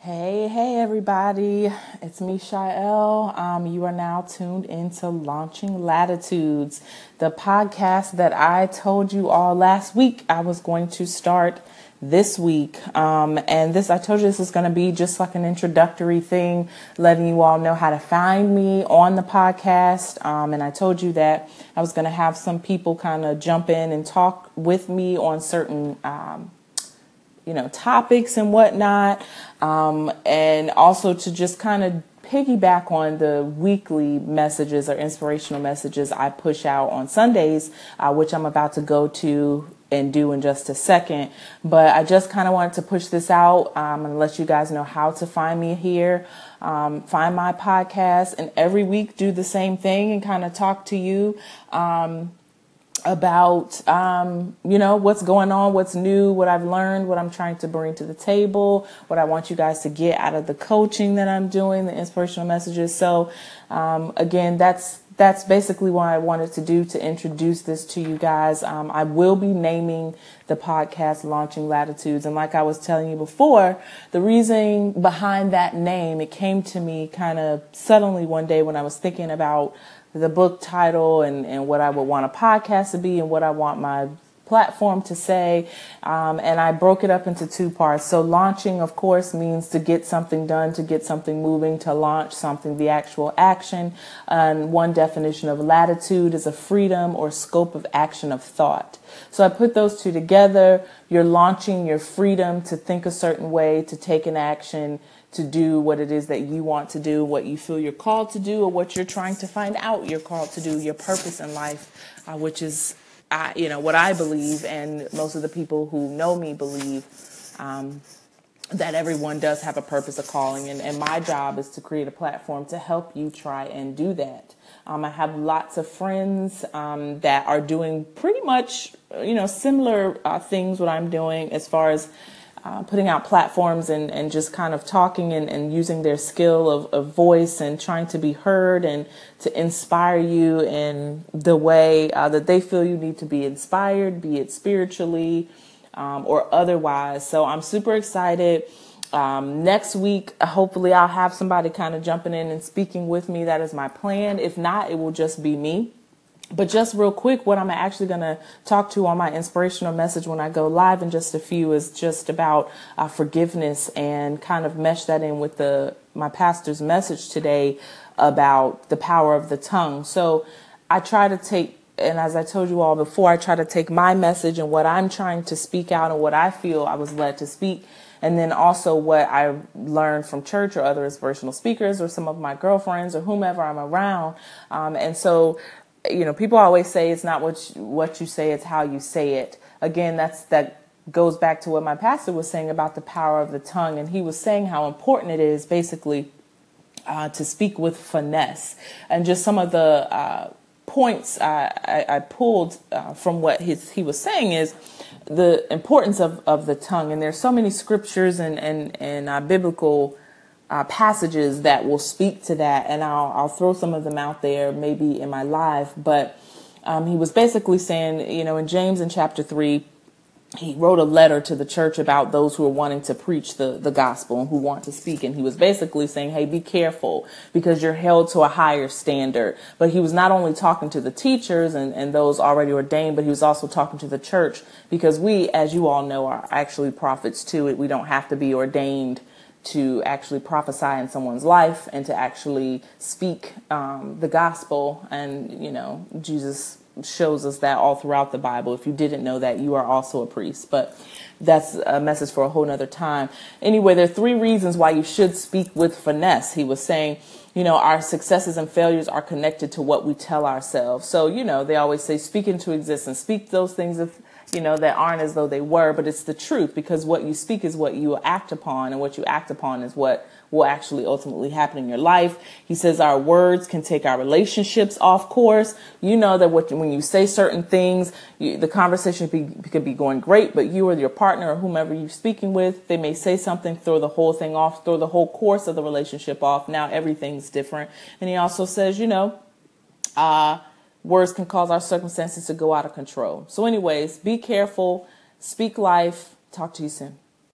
Hey, hey, everybody. It's me, Shael. Um, you are now tuned into Launching Latitudes, the podcast that I told you all last week I was going to start this week. Um, and this, I told you this is going to be just like an introductory thing, letting you all know how to find me on the podcast. Um, and I told you that I was going to have some people kind of jump in and talk with me on certain um, you know, topics and whatnot. Um, and also to just kind of piggyback on the weekly messages or inspirational messages I push out on Sundays, uh, which I'm about to go to and do in just a second. But I just kind of wanted to push this out um, and let you guys know how to find me here, um, find my podcast, and every week do the same thing and kind of talk to you. Um, about um, you know what's going on what's new what i've learned what i'm trying to bring to the table what i want you guys to get out of the coaching that i'm doing the inspirational messages. So um, again that's that's basically what i wanted to do to introduce this to you guys. Um, i will be naming the podcast launching latitudes. And like i was telling you before the reason behind that name it came to me kind of suddenly one day when i was thinking about the book title and, and what I would want a podcast to be and what I want my platform to say. Um, and I broke it up into two parts. So, launching, of course, means to get something done, to get something moving, to launch something, the actual action. And one definition of latitude is a freedom or scope of action of thought. So, I put those two together. You're launching your freedom to think a certain way, to take an action to do what it is that you want to do, what you feel you're called to do, or what you're trying to find out you're called to do, your purpose in life, uh, which is, I, you know, what I believe, and most of the people who know me believe. Um, that everyone does have a purpose, a calling, and, and my job is to create a platform to help you try and do that. Um, I have lots of friends um, that are doing pretty much, you know, similar uh, things what I'm doing as far as uh, putting out platforms and, and just kind of talking and, and using their skill of, of voice and trying to be heard and to inspire you in the way uh, that they feel you need to be inspired, be it spiritually um, or otherwise. So I'm super excited. Um, next week, hopefully, I'll have somebody kind of jumping in and speaking with me. That is my plan. If not, it will just be me. But just real quick, what I'm actually going to talk to on my inspirational message when I go live in just a few is just about uh, forgiveness and kind of mesh that in with the my pastor's message today about the power of the tongue. So I try to take, and as I told you all before, I try to take my message and what I'm trying to speak out and what I feel I was led to speak and then also what I learned from church or other inspirational speakers or some of my girlfriends or whomever I'm around. Um, and so you know, people always say it's not what you, what you say, it's how you say it. Again, that's that goes back to what my pastor was saying about the power of the tongue, and he was saying how important it is, basically, uh, to speak with finesse, and just some of the uh, points I, I, I pulled uh, from what his, he was saying is the importance of, of the tongue, and there's so many scriptures and and and uh, biblical uh, passages that will speak to that, and I'll, I'll throw some of them out there maybe in my live. But um, he was basically saying, you know, in James in chapter 3, he wrote a letter to the church about those who are wanting to preach the, the gospel and who want to speak. And he was basically saying, hey, be careful because you're held to a higher standard. But he was not only talking to the teachers and, and those already ordained, but he was also talking to the church because we, as you all know, are actually prophets too. We don't have to be ordained to actually prophesy in someone's life and to actually speak um, the gospel. And, you know, Jesus shows us that all throughout the Bible. If you didn't know that, you are also a priest. But that's a message for a whole nother time. Anyway, there are three reasons why you should speak with finesse. He was saying, you know, our successes and failures are connected to what we tell ourselves. So, you know, they always say, speak into existence, speak those things if you know, that aren't as though they were, but it's the truth because what you speak is what you act upon, and what you act upon is what will actually ultimately happen in your life. He says our words can take our relationships off course. You know that what, when you say certain things, you, the conversation be, could be going great, but you or your partner or whomever you're speaking with, they may say something, throw the whole thing off, throw the whole course of the relationship off. Now everything's different. And he also says, you know, uh, words can cause our circumstances to go out of control. So, anyways, be careful, speak life. Talk to you soon.